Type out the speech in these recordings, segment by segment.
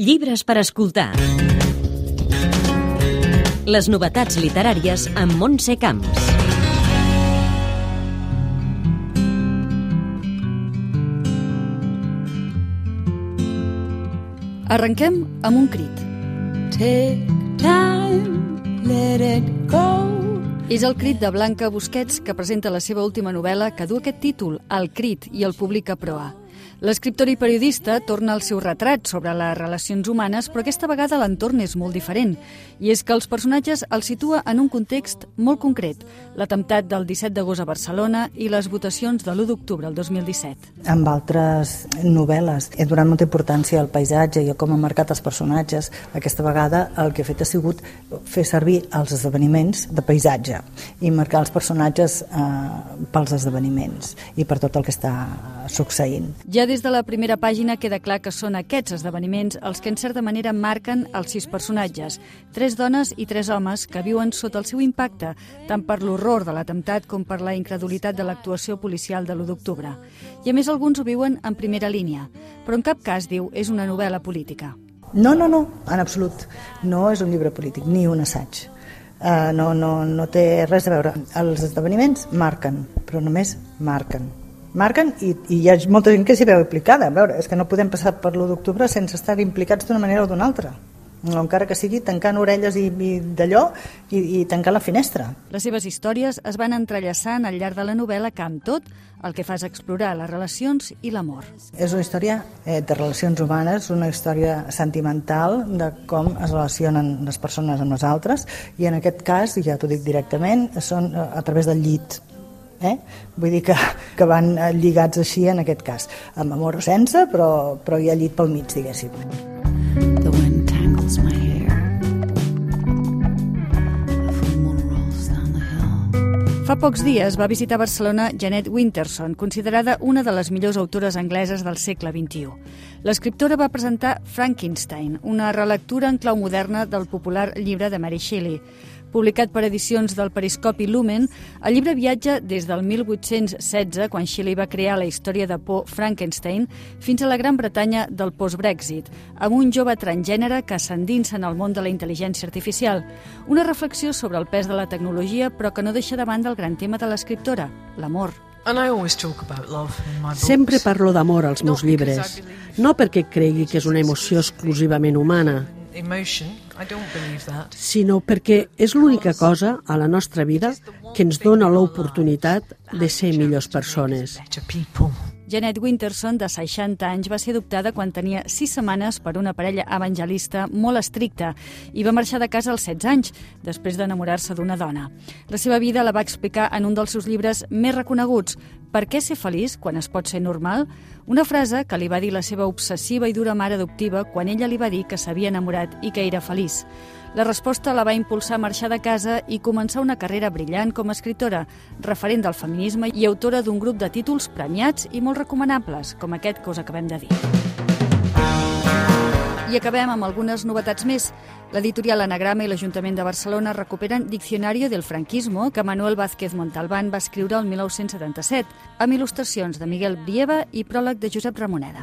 Llibres per escoltar. Les novetats literàries amb Montse Camps. Arrenquem amb un crit. Take time, let it go. És el crit de Blanca Busquets que presenta la seva última novel·la que du aquest títol, El crit, i el publica Proa. L'escriptor i periodista torna al seu retrat sobre les relacions humanes, però aquesta vegada l'entorn és molt diferent. I és que els personatges els situa en un context molt concret, l'atemptat del 17 d'agost a Barcelona i les votacions de l'1 d'octubre del 2017. Amb altres novel·les he donat molta importància al paisatge i a com han marcat els personatges. Aquesta vegada el que he fet ha sigut fer servir els esdeveniments de paisatge i marcar els personatges eh, pels esdeveniments i per tot el que està succeint. Ja des de la primera pàgina queda clar que són aquests esdeveniments els que en certa manera marquen els sis personatges, tres dones i tres homes que viuen sota el seu impacte, tant per l'horror de l'atemptat com per la incredulitat de l'actuació policial de l'1 d'octubre. I a més alguns ho viuen en primera línia, però en cap cas, diu, és una novel·la política. No, no, no, en absolut. No és un llibre polític, ni un assaig. Uh, no, no, no té res a veure. Els esdeveniments marquen, però només marquen marquen i, i hi ha molta gent que s'hi veu implicada. A veure, és que no podem passar per l'1 d'octubre sense estar implicats d'una manera o d'una altra o encara que sigui tancant orelles i, i d'allò i, i tancar la finestra. Les seves històries es van entrellaçant al llarg de la novel·la que amb tot el que fa és explorar les relacions i l'amor. És una història eh, de relacions humanes, una història sentimental de com es relacionen les persones amb les altres i en aquest cas, ja t'ho dic directament, són eh, a través del llit, Eh? Vull dir que, que van lligats així en aquest cas, amb amor o sense, però, però hi ha llit pel mig, diguéssim. The wind tangles my hair. Fa pocs dies va visitar Barcelona Janet Winterson, considerada una de les millors autores angleses del segle XXI. L'escriptora va presentar Frankenstein, una relectura en clau moderna del popular llibre de Mary Shelley. Publicat per edicions del Periscopi Lumen, el llibre viatja des del 1816, quan Shelley va crear la història de por Frankenstein, fins a la Gran Bretanya del post-Brexit, amb un jove transgènere que s'endinsa en el món de la intel·ligència artificial. Una reflexió sobre el pes de la tecnologia, però que no deixa de banda el gran tema de l'escriptora, l'amor. Sempre parlo d'amor als meus llibres, no perquè cregui que és una emoció exclusivament humana, sinó perquè és l'única cosa a la nostra vida que ens dona l'oportunitat de ser millors persones. Janet Winterson, de 60 anys, va ser adoptada quan tenia 6 setmanes per una parella evangelista molt estricta i va marxar de casa als 16 anys, després d'enamorar-se d'una dona. La seva vida la va explicar en un dels seus llibres més reconeguts, Per què ser feliç quan es pot ser normal? Una frase que li va dir la seva obsessiva i dura mare adoptiva quan ella li va dir que s'havia enamorat i que era feliç. La resposta la va impulsar a marxar de casa i començar una carrera brillant com a escriptora, referent del feminisme i autora d'un grup de títols premiats i molt recomanables, com aquest que us acabem de dir. I acabem amb algunes novetats més. L'editorial Anagrama i l'Ajuntament de Barcelona recuperen Diccionario del Franquismo que Manuel Vázquez Montalbán va escriure el 1977, amb il·lustracions de Miguel Brieva i pròleg de Josep Ramoneda.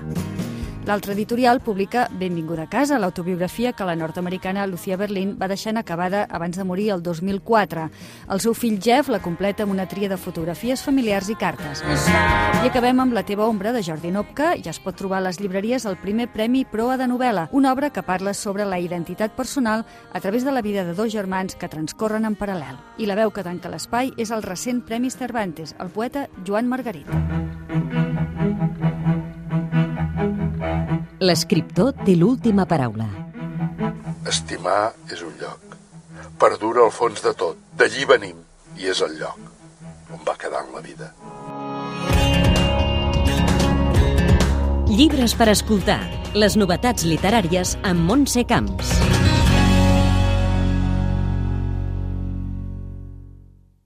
L'altre editorial publica Benvinguda a casa, l'autobiografia que la nord-americana Lucia Berlin va deixar acabada abans de morir el 2004. El seu fill Jeff la completa amb una tria de fotografies familiars i cartes. I acabem amb La teva ombra, de Jordi Nopka. Ja es pot trobar a les llibreries el primer Premi Proa de novel·la, una obra que parla sobre la identitat personal a través de la vida de dos germans que transcorren en paral·lel. I la veu que tanca l'espai és el recent Premi Cervantes, el poeta Joan Margarit. L'escriptor té l'última paraula. Estimar és un lloc. Perdura al fons de tot. D'allí venim. I és el lloc on va quedar en la vida. Llibres per escoltar. Les novetats literàries amb Montse Camps.